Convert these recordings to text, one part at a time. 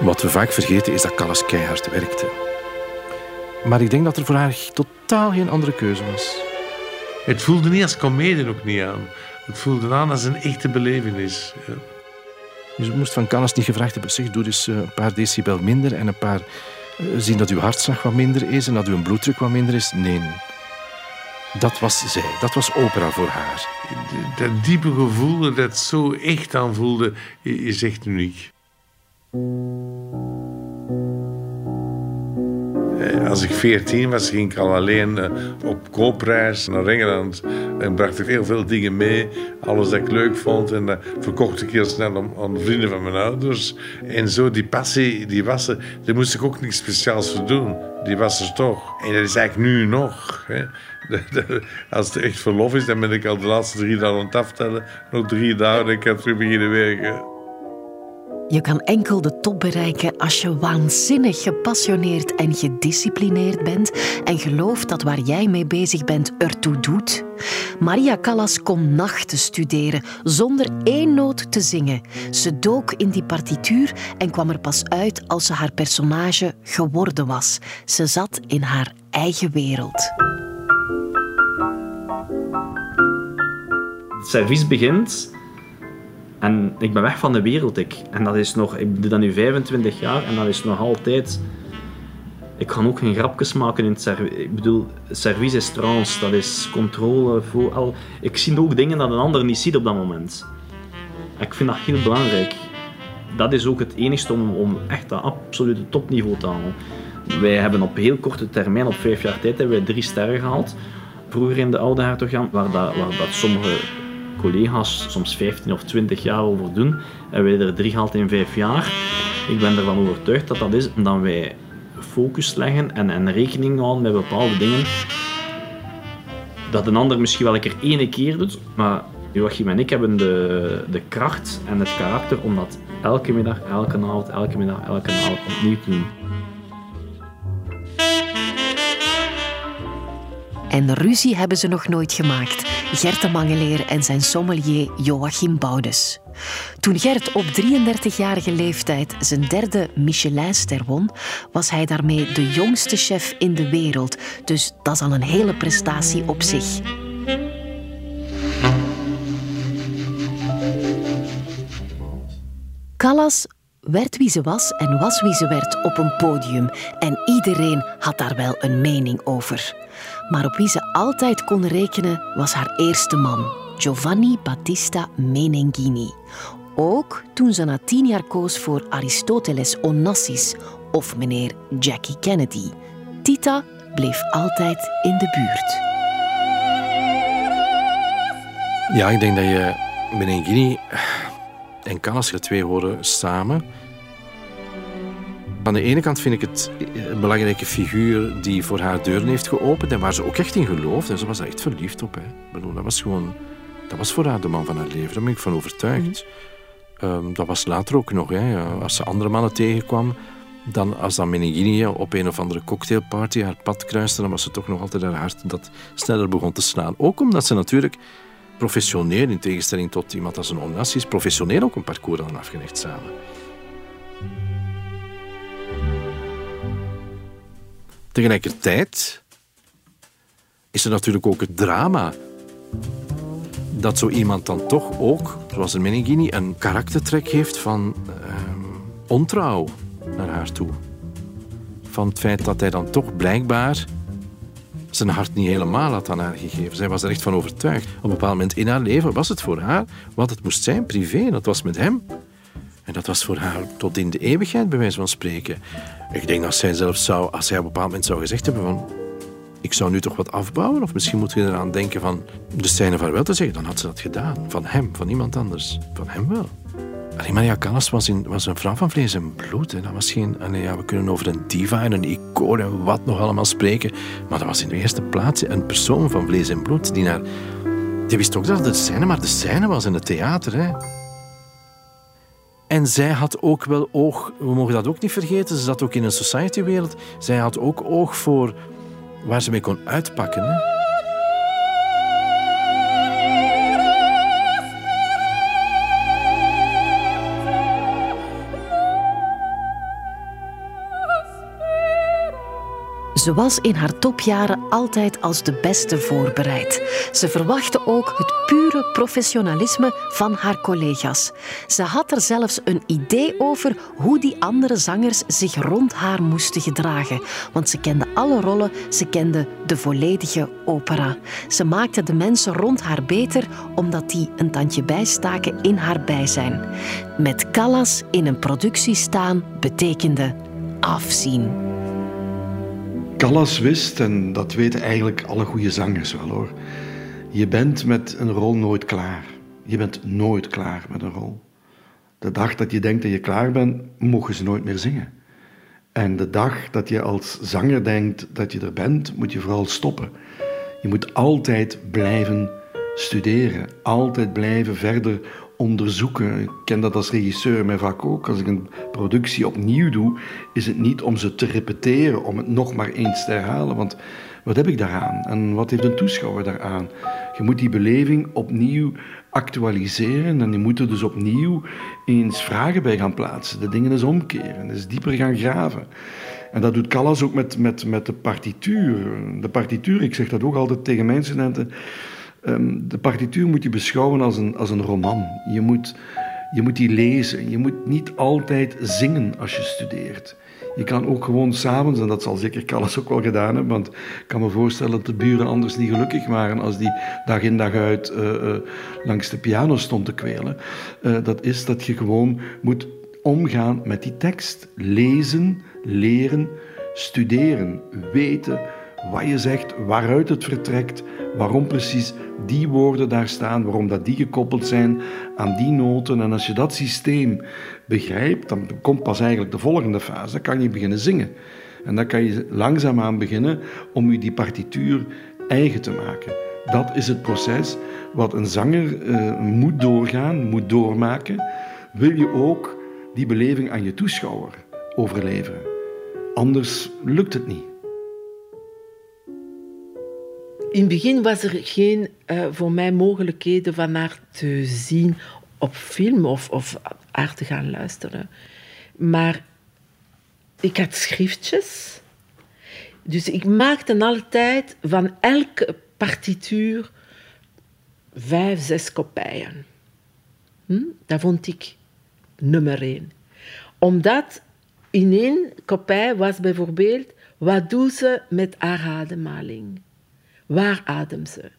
Wat we vaak vergeten is dat Callas keihard werkte. Maar ik denk dat er voor haar totaal geen andere keuze was. Het voelde niet als komedie ook niet aan. Het voelde aan als een echte belevenis. Ja. Dus je moest van Callas niet gevraagd hebben, zeg, doe eens eh, een paar decibel minder en een paar... eh, zien dat uw hartslag wat minder is en dat uw bloeddruk wat minder is. Nee. Dat was zij. Dat was opera voor haar. Dat diepe gevoel dat zo echt aanvoelde, is echt uniek. Eh, Als ik 14 was, ging ik al alleen eh, op koopreis naar Engeland. En bracht ik heel veel dingen mee. Alles dat ik leuk vond. En dat verkocht ik heel snel aan, aan de vrienden van mijn ouders. En zo, die passie, die was er. Daar moest ik ook niks speciaals voor doen. Die was er toch. En dat is eigenlijk nu nog. Hè. Als het echt verlof is, dan ben ik al de laatste drie dagen aan het aftellen. Nog drie dagen en ik kan terug beginnen werken. Je kan enkel de top bereiken als je waanzinnig gepassioneerd en gedisciplineerd bent en gelooft dat waar jij mee bezig bent ertoe doet. Maria Callas kon nachten studeren zonder één noot te zingen. Ze dook in die partituur en kwam er pas uit als ze haar personage geworden was. Ze zat in haar eigen wereld. Het servies begint en ik ben weg van de wereld. Ik. En dat is nog, ik doe dat nu 25 jaar en dat is nog altijd. Ik kan ook geen grapjes maken in het servies. Ik bedoel, service is trance, dat is controle. Voor al. Ik zie ook dingen dat een ander niet ziet op dat moment. Ik vind dat heel belangrijk. Dat is ook het enigste om, om echt dat absolute topniveau te halen. Wij hebben op heel korte termijn, op vijf jaar tijd, hebben wij drie sterren gehaald. Vroeger in de Oude Hertogjan, waar, dat, dat sommige collega's soms 15 of 20 jaar over doen. En wij er drie gehaald in vijf jaar. Ik ben ervan overtuigd dat dat is omdat wij focus leggen en, en rekening houden met bepaalde dingen. Dat een ander misschien wel een keer ene keer doet, maar Joachim en ik hebben de, de kracht en het karakter om dat elke middag, elke avond, elke middag, elke avond opnieuw te doen. En ruzie hebben ze nog nooit gemaakt. Gert de Mangeleer en zijn sommelier Joachim Boudes. Toen Gert op 33-jarige leeftijd zijn derde Michelinster won, was hij daarmee de jongste chef in de wereld. Dus dat is al een hele prestatie op zich. Callas werd wie ze was en was wie ze werd op een podium. En iedereen had daar wel een mening over. Maar op wie ze altijd kon rekenen was haar eerste man, Giovanni Battista Menengini. Ook toen ze na tien jaar koos voor Aristoteles Onassis of meneer Jackie Kennedy. Tita bleef altijd in de buurt. Ja, ik denk dat je Menengini en Callas, de twee horen samen. Aan de ene kant vind ik het een belangrijke figuur die voor haar deuren heeft geopend en waar ze ook echt in geloofde. En ze was daar echt verliefd op. Hè. Bedoel, dat was gewoon... Dat was voor haar de man van haar leven. Daar ben ik van overtuigd. Ehm, dat was later ook nog. Hè. Als ze andere mannen tegenkwam, dan, als dan Menegini op een of andere cocktailparty haar pad kruiste, dan was ze toch nog altijd haar hart dat sneller begon te slaan. Ook omdat ze natuurlijk professioneel, in tegenstelling tot iemand als een Onassis, professioneel ook een parcours hadden afgelegd samen. Tegelijkertijd is er natuurlijk ook het drama dat zo iemand dan toch ook, zoals een Menegini, een karaktertrek heeft van ehm, ontrouw naar haar toe. Van het feit dat hij dan toch blijkbaar zijn hart niet helemaal had aan haar gegeven. Zij was er echt van overtuigd. Op een bepaald moment in haar leven was het voor haar wat het moest zijn, privé. Dat was met hem. En dat was voor haar tot in de eeuwigheid, bij wijze van spreken. Ik denk dat zij zelfs zou, als zij op een bepaald moment zou gezegd hebben van... Ik zou nu toch wat afbouwen, of misschien moeten we eraan denken van de scène vaarwel te zeggen. Dan had ze dat gedaan. Van hem, van iemand anders. Van hem wel. Allee, Maria Callas was, was een vrouw van vlees en bloed. Hè. Was geen, ja, we kunnen over een diva en een icoon en wat nog allemaal spreken. Maar dat was in de eerste plaats een persoon van vlees en bloed. Die, naar, die wist ook dat het de scène maar de scène was in het theater. Hè. En zij had ook wel oog, we mogen dat ook niet vergeten, ze zat ook in een society-wereld. Zij had ook oog voor waar ze mee kon uitpakken. Hè. Ze was in haar topjaren altijd als de beste voorbereid. Ze verwachtte ook het pure professionalisme van haar collega's. Ze had er zelfs een idee over hoe die andere zangers zich rond haar moesten gedragen. Want ze kende alle rollen, ze kende de volledige opera. Ze maakte de mensen rond haar beter omdat die een tandje bijstaken in haar bijzijn. Met Callas in een productie staan betekende afzien. Callas wist, en dat weten eigenlijk alle goede zangers wel hoor, je bent met een rol nooit klaar. Je bent nooit klaar met een rol. De dag dat je denkt dat je klaar bent, mogen ze nooit meer zingen. En de dag dat je als zanger denkt dat je er bent, moet je vooral stoppen. Je moet altijd blijven studeren, altijd blijven verder onderzoeken. Ik ken dat als regisseur mij vaak ook. Als ik een productie opnieuw doe, is het niet om ze te repeteren, om het nog maar eens te herhalen. Want wat heb ik daaraan? En wat heeft een toeschouwer daaraan? Je moet die beleving opnieuw actualiseren en je moet er dus opnieuw eens vragen bij gaan plaatsen. De dingen eens omkeren, dus dieper gaan graven. En dat doet Callas ook met, met, met de partituur. De partituur, ik zeg dat ook altijd tegen mijn studenten. Ehm, de partituur moet je beschouwen als een, als een roman. Je moet, je moet die lezen. Je moet niet altijd zingen als je studeert. Je kan ook gewoon s'avonds, en dat zal zeker Callas ook wel gedaan hebben, want ik kan me voorstellen dat de buren anders niet gelukkig waren als die dag in dag uit eh, eh, langs de piano stond te kwelen. Uh, dat is dat je gewoon moet omgaan met die tekst. Lezen, leren, studeren, weten wat je zegt, waaruit het vertrekt, waarom precies die woorden daar staan, waarom dat die gekoppeld zijn aan die noten. En als je dat systeem begrijpt, dan komt pas eigenlijk de volgende fase. Dan kan je beginnen zingen. En dan kan je langzaamaan beginnen om je die partituur eigen te maken. Dat is het proces wat een zanger uh, moet doorgaan, moet doormaken. Wil je ook die beleving aan je toeschouwer overleveren. Anders lukt het niet. In het begin was er geen uh, voor mij mogelijkheden van haar te zien op film of, of haar te gaan luisteren. Maar ik had schriftjes. Dus ik maakte altijd van elke partituur vijf, zes kopieën. Hm? Dat vond ik nummer één. Omdat in één kopij was bijvoorbeeld wat doen ze met haar ademhaling. Waar ademt ze?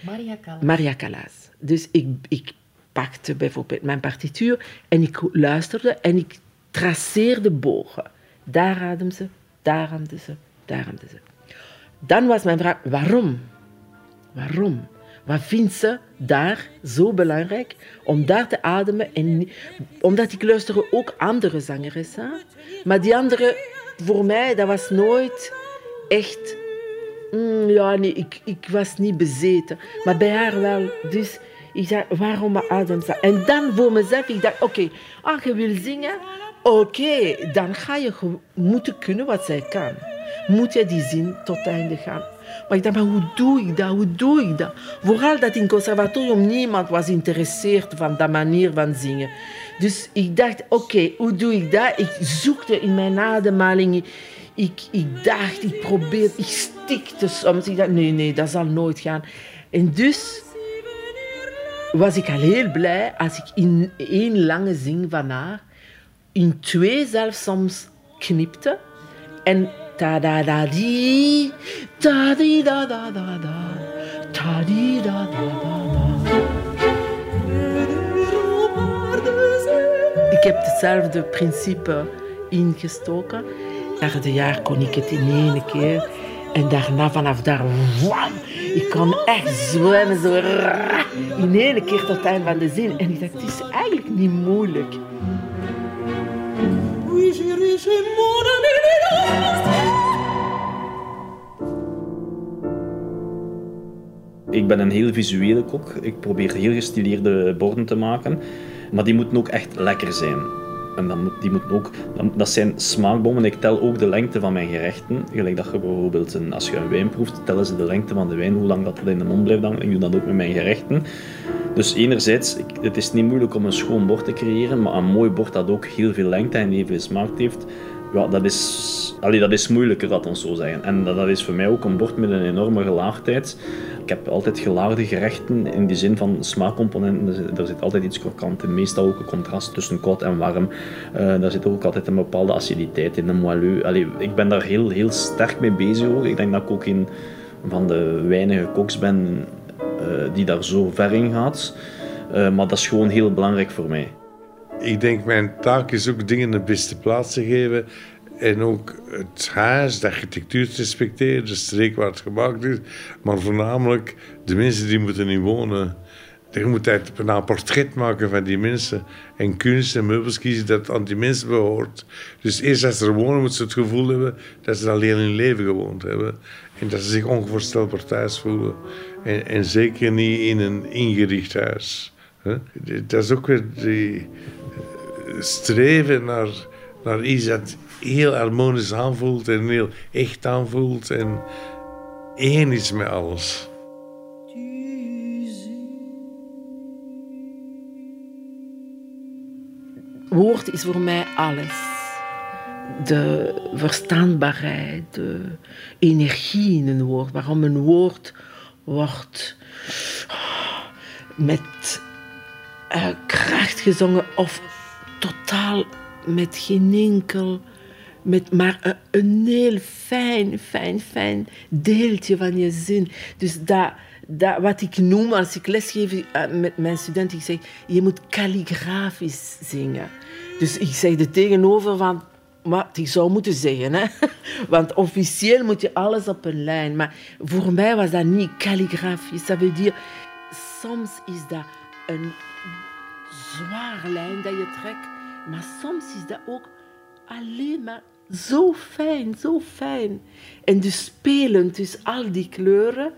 Maria Callas. Maria Callas. Dus ik, ik pakte bijvoorbeeld mijn partituur en ik luisterde en ik traceerde bogen. Daar ademt ze, daar ademde ze, daar ademde ze. Dan was mijn vraag, waarom? Waarom? Wat vindt ze daar zo belangrijk om daar te ademen? En, omdat ik luisterde ook andere zangeressen. Maar die andere, voor mij, dat was nooit echt Mm, ja, nee, ik, ik was niet bezeten. Maar bij haar wel. Dus ik dacht, waarom ademt ze? En dan voor mezelf, ik dacht, oké, als je wil zingen, oké, dan ga je moeten kunnen wat zij kan. Moet je die zin tot het einde gaan. Maar ik dacht, maar hoe doe ik dat? Hoe doe ik dat? Vooral dat in conservatorium niemand was geïnteresseerd van dat manier van zingen. Dus ik dacht, oké, hoe doe ik dat? Ik zoekte in mijn ademhaling ik, ik dacht, ik probeerde, ik stikte soms. Ik dacht, nee, nee, dat zal nooit gaan. En dus was ik al heel blij als ik in één lange zing van haar, in twee zelfs soms knipte. En ta da di, ta di da da da da, ta di da da. Ik heb hetzelfde principe ingestoken derde jaar kon ik het in één keer. En daarna, vanaf daar, wam, ik kon echt zwemmen, zo in één keer tot het einde van de zin. En ik dacht, het is eigenlijk niet moeilijk. Ik ben een heel visuele kok. Ik probeer heel gestileerde borden te maken. Maar die moeten ook echt lekker zijn. En dan die moeten ook, dat zijn smaakbommen. Ik tel ook de lengte van mijn gerechten. Gelijk dat je bijvoorbeeld, een, als je een wijn proeft, tellen ze de lengte van de wijn, hoe lang dat in de mond blijft hangen. Ik doe dat ook met mijn gerechten. Dus enerzijds, het is niet moeilijk om een schoon bord te creëren, maar een mooi bord dat ook heel veel lengte en heel veel smaak heeft, ja, dat is, allee, dat is moeilijker, dat ons zo zeggen. En dat, dat is voor mij ook een bord met een enorme gelaagdheid. Ik heb altijd gelaagde gerechten in die zin van smaakcomponenten. Er zit, altijd iets krokant in, meestal ook een contrast tussen koud en warm. Uh, daar zit ook altijd een bepaalde aciditeit in, een moelleux. Allee, ik ben daar heel, heel sterk mee bezig. Ik denk dat ik ook een van de weinige koks ben uh, die daar zo ver in gaat. Uh, maar dat is gewoon heel belangrijk voor mij. Ik denk, mijn taak is ook dingen de beste plaats te geven. En ook het huis, de architectuur te respecteren, de streek waar het gemaakt is. Maar voornamelijk de mensen die moeten in wonen. Je moet een portret maken van die mensen. En kunst en meubels kiezen dat aan die mensen behoort. Dus eerst als ze er wonen, moeten ze het gevoel hebben dat ze alleen hun leven gewoond hebben. En dat ze zich onvoorstelbaar thuis voelen. En, en zeker niet in een ingericht huis. Dat is ook weer die streven naar, naar iets dat heel harmonisch aanvoelt en heel echt aanvoelt en één is met alles. Woord is voor mij alles. De verstaanbaarheid, de energie in een woord. Waarom een woord wordt met uh, kracht gezongen of totaal met geen enkel, met maar een, heel fijn, fijn, fijn deeltje van je zin. Dus dat, dat, wat ik noem als ik lesgeef uh, met mijn studenten, ik zeg, je moet kalligrafisch zingen. Dus ik zeg er tegenover van, wat ik zou moeten zeggen. Hè? Want officieel moet je alles op een lijn. Maar voor mij was dat niet kalligrafisch. Dat wil dire, soms is dat een zware lijn dat je trekt. Maar soms is dat ook alleen maar zo fijn, zo fijn. En dus spelend, dus al die kleuren.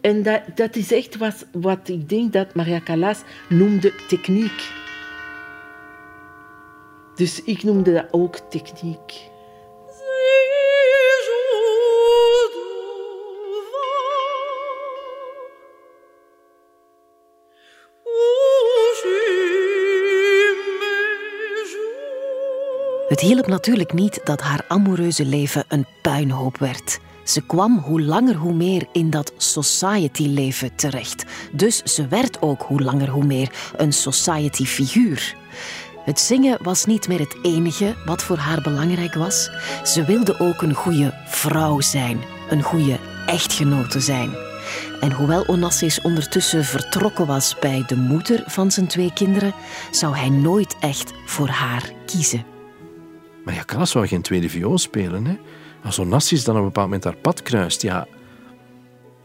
En dat, dat is echt wat, wat ik denk dat Maria Callas noemde techniek. Dus ik noemde dat ook techniek. Het hielp natuurlijk niet dat haar amoureuze leven een puinhoop werd. Ze kwam hoe langer hoe meer in dat society-leven terecht. Dus ze werd ook hoe langer hoe meer een society-figuur. Het zingen was niet meer het enige wat voor haar belangrijk was. Ze wilde ook een goede vrouw zijn, een goede echtgenote zijn. En hoewel Onassis ondertussen vertrokken was bij de moeder van zijn twee kinderen, zou hij nooit echt voor haar kiezen. Maar ja, Callas zou geen tweede viool spelen. Hè? Als Onassis dan op een bepaald moment haar pad kruist, ja,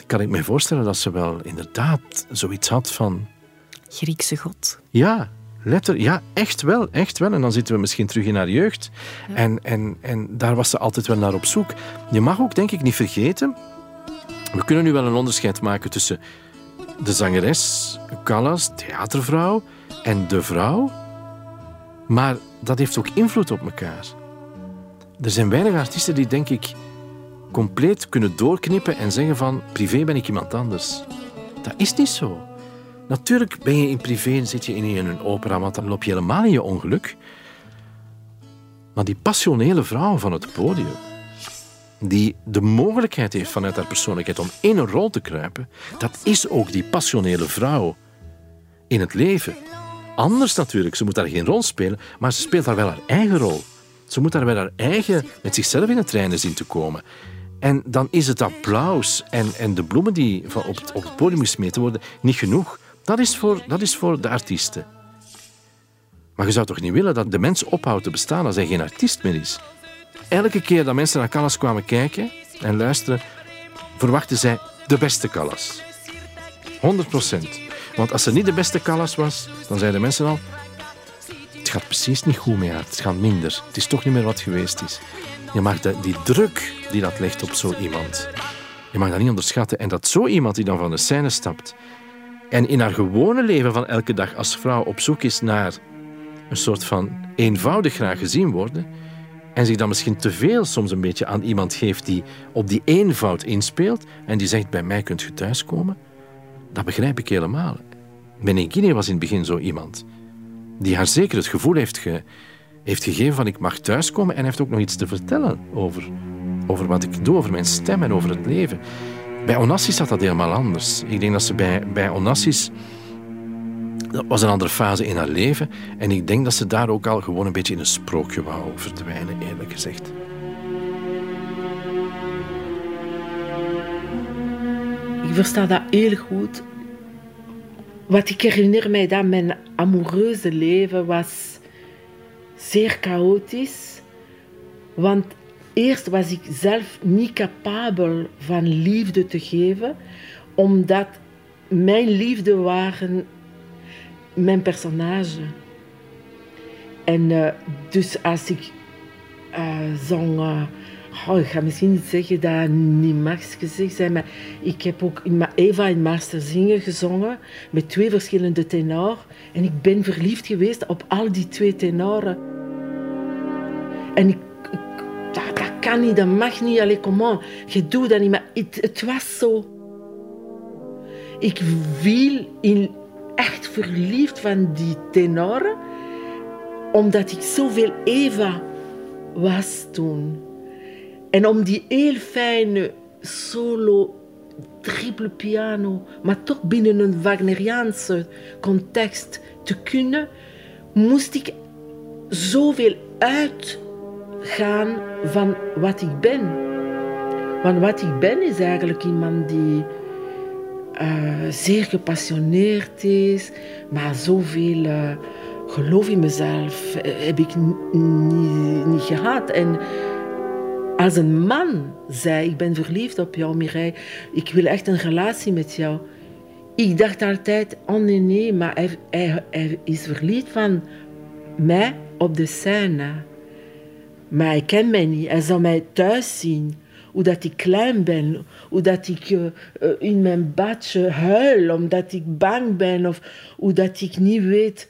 kan ik me voorstellen dat ze wel inderdaad zoiets had van... Griekse god. Ja, letter, ja, echt wel, echt wel. En dan zitten we misschien terug in haar jeugd. En, en, en daar was ze altijd wel naar op zoek. Je mag ook, denk ik, niet vergeten... We kunnen nu wel een onderscheid maken tussen de zangeres, Callas, theatervrouw, en de vrouw. Maar dat heeft ook invloed op elkaar. Er zijn weinig artiesten die, denk ik, compleet kunnen doorknippen en zeggen van privé ben ik iemand anders. Dat is niet zo. Natuurlijk ben je in privé, zit je in een opera, want dan loop je helemaal in je ongeluk. Maar die passionele vrouw van het podium, die de mogelijkheid heeft vanuit haar persoonlijkheid om in een rol te kruipen, dat is ook die passionele vrouw in het leven. Anders natuurlijk, ze moet daar geen rol spelen, maar ze speelt daar wel haar eigen rol. Ze moet daar wel haar eigen, met zichzelf in het reinen zien te komen. En dan is het applaus en, en de bloemen die van op, het, op het podium gesmeten worden niet genoeg. Dat is, voor, dat is voor de artiesten. Maar je zou toch niet willen dat de mens ophoudt te bestaan als hij geen artiest meer is? Elke keer dat mensen naar Callas kwamen kijken en luisteren, verwachten zij de beste Callas. 100 procent. Want als ze niet de beste Callas was, dan zeiden mensen al... Het gaat precies niet goed met haar. Het gaat minder. Het is toch niet meer wat geweest is. Je mag die druk die dat legt op zo iemand... Je mag dat niet onderschatten. En dat zo iemand die dan van de scène stapt... en in haar gewone leven van elke dag als vrouw op zoek is naar... een soort van eenvoudig graag gezien worden... en zich dan misschien te veel soms een beetje aan iemand geeft die op die eenvoud inspeelt... en die zegt, bij mij kunt je thuiskomen... Dat begrijp ik helemaal. Benigini was in het begin zo iemand die haar zeker het gevoel heeft, ge, heeft gegeven van ik mag thuiskomen en heeft ook nog iets te vertellen over, over wat ik doe, over mijn stem en over het leven. Bij Onassis zat dat helemaal anders. Ik denk dat ze bij, bij Onassis... Dat was een andere fase in haar leven. En ik denk dat ze daar ook al gewoon een beetje in een sprookje wou verdwijnen, eerlijk gezegd. Ik versta dat heel goed. Wat ik herinner mij dat mijn amoureuze leven was zeer chaotisch. Want eerst was ik zelf niet capabel van liefde te geven, omdat mijn liefde waren mijn personage. En uh, dus als ik uh, zong, uh, oh, ik ga misschien niet zeggen dat niet mag gezegd zijn, maar ik heb ook Eva in Master Zingen gezongen met twee verschillende tenoren. En ik ben verliefd geweest op al die twee tenoren. En ik, dat, kan niet, dat mag niet. Allee, comment, je doet dat niet. Maar het, het was zo. Ik viel in echt verliefd van die tenoren, omdat ik zoveel Eva was toen. En om die heel fijne solo, triple piano, maar toch binnen een Wagneriaanse context te kunnen, moest ik zoveel uitgaan van wat ik ben. Want wat ik ben is eigenlijk iemand die uh, zeer gepassioneerd is, maar zoveel uh, geloof in mezelf heb ik niet, niet gehad. En als een man zei, ik ben verliefd op jou Mireille, ik wil echt een relatie met jou. Ik dacht altijd, oh nee, nee, maar hij, hij, is verliefd van mij op de scène. Maar hij kent mij niet, hij zal mij thuis zien hoe dat ik klein ben, hoe dat ik uh, in mijn badje huil omdat ik bang ben of hoe dat ik niet weet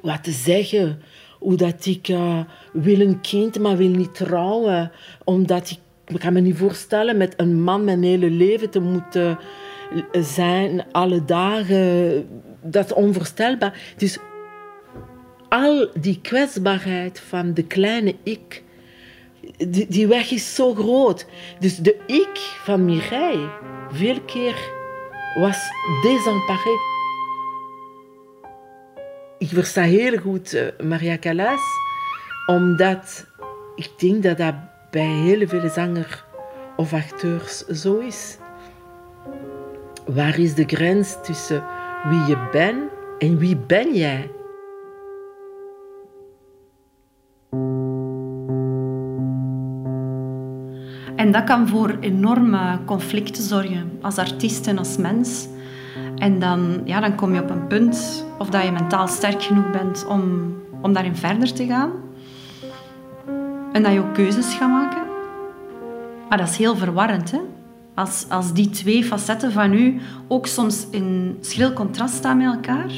wat te zeggen, hoe dat ik uh, wil een kind maar wil niet trouwen omdat ik, kan me niet voorstellen met een man mijn hele leven te moeten zijn alle dagen, dat is onvoorstelbaar. Dus al die kwetsbaarheid van de kleine ik die, die weg is zo groot. Dus de ik van Mireille, veel keer was désemparé. Ik versta heel goed uh, Maria Callas, omdat ik denk dat dat bij heel veel zangers of acteurs zo is. Waar is de grens tussen wie je bent en wie ben jij? En dat kan voor enorme conflicten zorgen als artiest en als mens. En dan, ja, dan kom je op een punt of dat je mentaal sterk genoeg bent om, om daarin verder te gaan. En dat je ook keuzes gaat maken. Maar dat is heel verwarrend, hè? Als, als die twee facetten van u ook soms in schril contrast staan met elkaar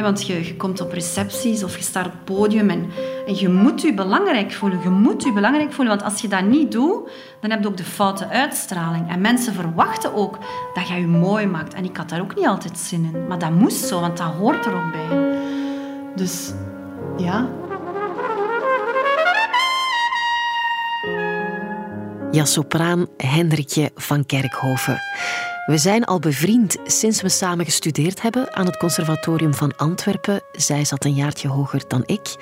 want je, je, komt op recepties of je staat op het podium en, en, je moet je belangrijk voelen. Je moet je belangrijk voelen, want als je dat niet doet, dan heb je ook de foute uitstraling. En mensen verwachten ook dat je je mooi maakt. En ik had daar ook niet altijd zin in. Maar dat moest zo, want dat hoort er ook bij. Dus ja. Ja, sopraan Hendrikje van Kerkhoven. We zijn al bevriend sinds we samen gestudeerd hebben aan het Conservatorium van Antwerpen. Zij zat een jaartje hoger dan ik.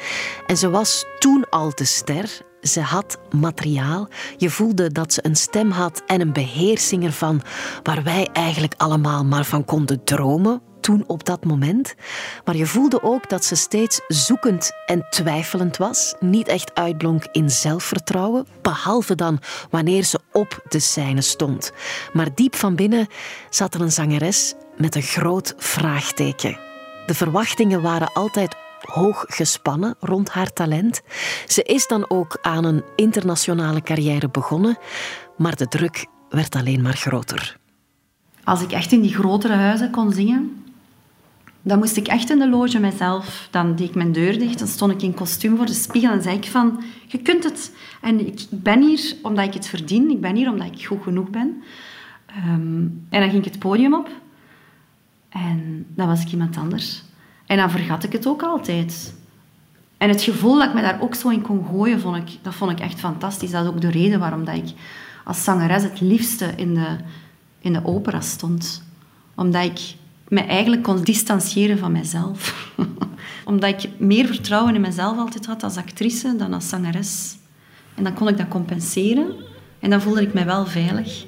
En ze was toen al de ster. Ze had materiaal. Je voelde dat ze een stem had en een beheersing ervan waar wij eigenlijk allemaal maar van konden dromen toen op dat moment. Maar je voelde ook dat ze steeds zoekend en twijfelend was, niet echt uitblonk in zelfvertrouwen, behalve dan wanneer ze op de scène stond. Maar diep van binnen zat er een zangeres met een groot vraagteken. De verwachtingen waren altijd hoog gespannen rond haar talent. Ze is dan ook aan een internationale carrière begonnen, maar de druk werd alleen maar groter. Als ik echt in die grotere huizen kon zingen, dan moest ik echt in de loge mezelf. Dan deed ik mijn deur dicht, dan stond ik in kostuum voor de spiegel en zei ik van, je kunt het. En ik ben hier omdat ik het verdien. Ik ben hier omdat ik goed genoeg ben. Ehm, en dan ging ik het podium op. En dan was ik iemand anders. En dan vergat ik het ook altijd. En het gevoel dat ik me daar ook zo in kon gooien, vond ik, dat vond ik echt fantastisch. Dat is ook de reden waarom dat ik als zangeres het liefste in de, in de opera stond. Omdat ik me eigenlijk kon distancieren van mezelf. Omdat ik meer vertrouwen in mezelf altijd had als actrice dan als zangeres. En dan kon ik dat compenseren. En dan voelde ik me wel veilig.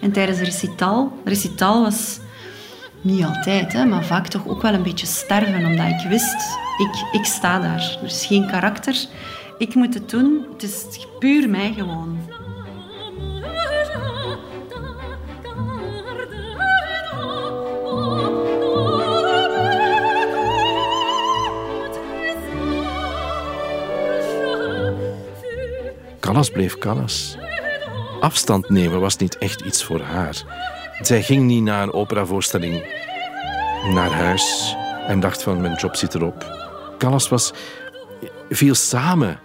En tijdens de recital... Recital was niet altijd, hè, maar vaak toch ook wel een beetje sterven. Omdat ik wist, ik, ik sta daar. Er is geen karakter. Ik moet het doen. Het is puur mij gewoon. Callas bleef Callas. Afstand nemen was niet echt iets voor haar. Zij ging niet naar een operavoorstelling naar huis en dacht van mijn job zit erop. Callas was viel samen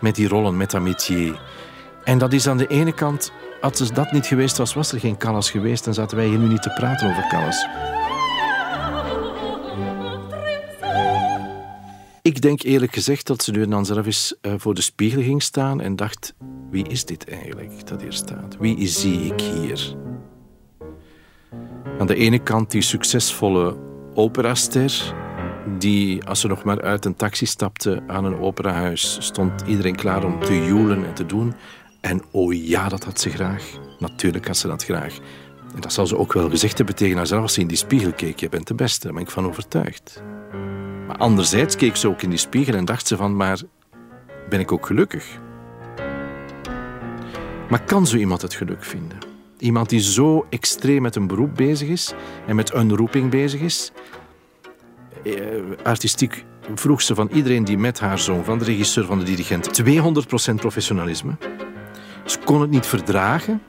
met die rollen, met dat métier. En dat is aan de ene kant, als dat niet geweest was, was er geen Callas geweest en zaten wij hier nu niet te praten over Callas. Ik denk eerlijk gezegd dat ze nu dan zelf eens eh, voor de spiegel ging staan en dacht: wie is dit eigenlijk dat hier staat? Wie zie ik hier? Aan de ene kant die succesvolle operaster, die als ze nog maar uit een taxi stapte aan een operahuis, stond iedereen klaar om te joelen en te doen. En oh ja, dat had ze graag. Natuurlijk had ze dat graag. En dat zal ze ook wel gezegd hebben tegen haarzelf als ze in die spiegel keek. Je bent de beste, daar ben ik van overtuigd. Anderzijds keek ze ook in die spiegel en dacht ze van, maar ben ik ook gelukkig? Maar kan zo iemand het geluk vinden? Iemand die zo extreem met een beroep bezig is en met een roeping bezig is. Eh, artistiek vroeg ze van iedereen die met haar zong, van de regisseur, van de dirigent, 200% professionalisme. Ze kon het niet verdragen.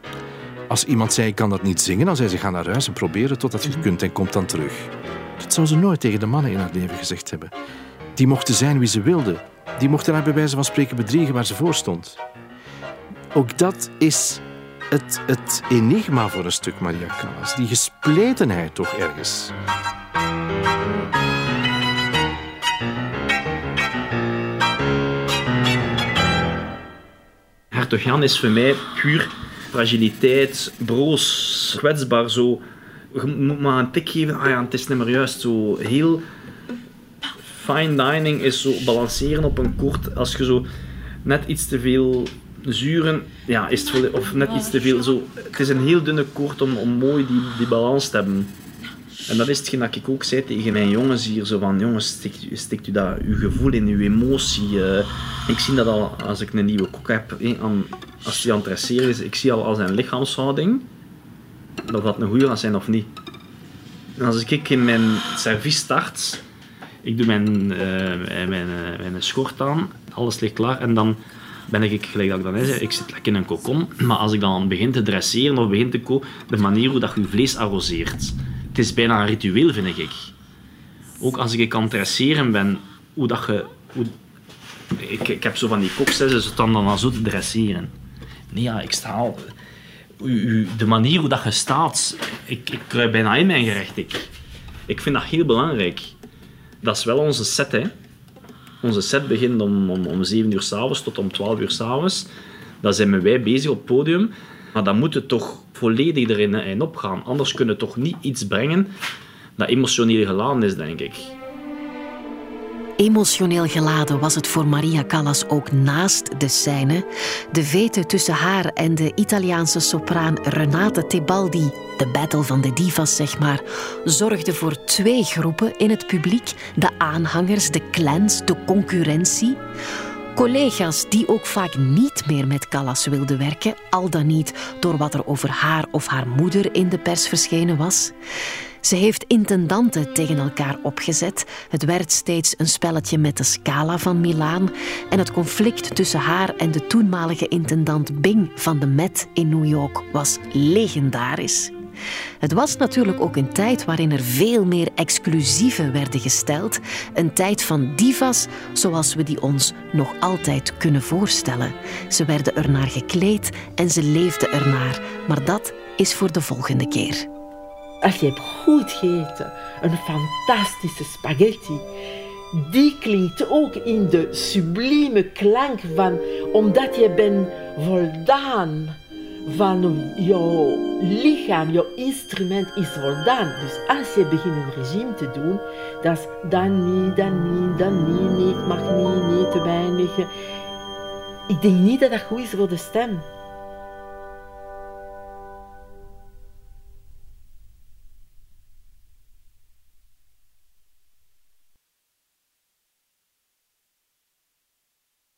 Als iemand zei, ik kan dat niet zingen, dan zei ze, ga naar huis en probeer het totdat je het kunt en komt dan terug. Dat zou ze nooit tegen de mannen in haar leven gezegd hebben. Die mochten zijn wie ze wilden. Die mochten haar bij wijze van spreken bedriegen waar ze voor stond. Ook dat is het, het enigma voor een stuk Maria Callas. Die gespletenheid toch ergens. Hertog Jan is voor mij puur fragiliteit, broos, kwetsbaar. Zo. Je moet maar een tik geven, ah het is niet meer juist. Zo heel fine dining is zo balanceren op een koord. Als je zo net iets te veel zuren, ja, is het of net iets te veel zo. Het is een heel dunne koord om, om mooi die, die balans te hebben. En dat is hetgeen dat ik ook zei tegen mijn jongens hier, zo van, jongens, stikt, u- dat, uw gevoel in, uw emotie. eh. ik zie dat al als ik een nieuwe kok heb, als hij aan het is, ik zie al al zijn lichaamshouding, of dat een goeie gaat zijn of niet. En als ik in mijn servies start, ik doe mijn, eh, mijn, eh, mijn schort aan, alles ligt klaar, en dan ben ik, gelijk dat ik dan zei, ik zit lekker in een kokon, maar als ik dan begin te dresseren of begin te koken, de manier hoe dat je vlees arroseert, het is bijna een ritueel, vind ik. Ook als ik aan het dresseren ben, hoe dat je... Ik, ik heb zo van die kokstessen, ze staan dan al zo te dresseren. Nee, ja, ik sta al... De manier hoe dat je staat, ik, ik kruip bijna in mijn gerecht. Ik, ik vind dat heel belangrijk. Dat is wel onze set, hè. Onze set begint om, om, om 7 uur s'avonds tot om 12 uur s'avonds. Dan zijn wij bezig op het podium. Maar dan moet het toch volledig erin in opgaan. Anders kunnen we toch niet iets brengen dat emotioneel geladen is, denk ik. Emotioneel geladen was het voor Maria Callas ook naast de scène. De vete tussen haar en de Italiaanse sopraan Renate Tebaldi, de battle van de divas zeg maar, zorgde voor twee groepen in het publiek: de aanhangers, de clans, de concurrentie. Collega's die ook vaak niet meer met Callas wilden werken, al dan niet door wat er over haar of haar moeder in de pers verschenen was. Ze heeft intendanten tegen elkaar opgezet. Het werd steeds een spelletje met de Scala van Milaan. En het conflict tussen haar en de toenmalige intendant Bing van de Met in New York was legendarisch. Het was natuurlijk ook een tijd waarin er veel meer exclusieven werden gesteld. Een tijd van divas zoals we die ons nog altijd kunnen voorstellen. Ze werden ernaar gekleed en ze leefden ernaar. Maar dat is voor de volgende keer. Als je hebt goed gegeten, een fantastische spaghetti, die klinkt ook in de sublieme klank van, omdat je bent voldaan van jouw lichaam, jouw instrument is voldaan. Dus als je begint een regime te doen, dat is dan niet, dan niet, dan niet, niet, mag niet, niet te weinig. Ik denk niet dat dat goed is voor de stem.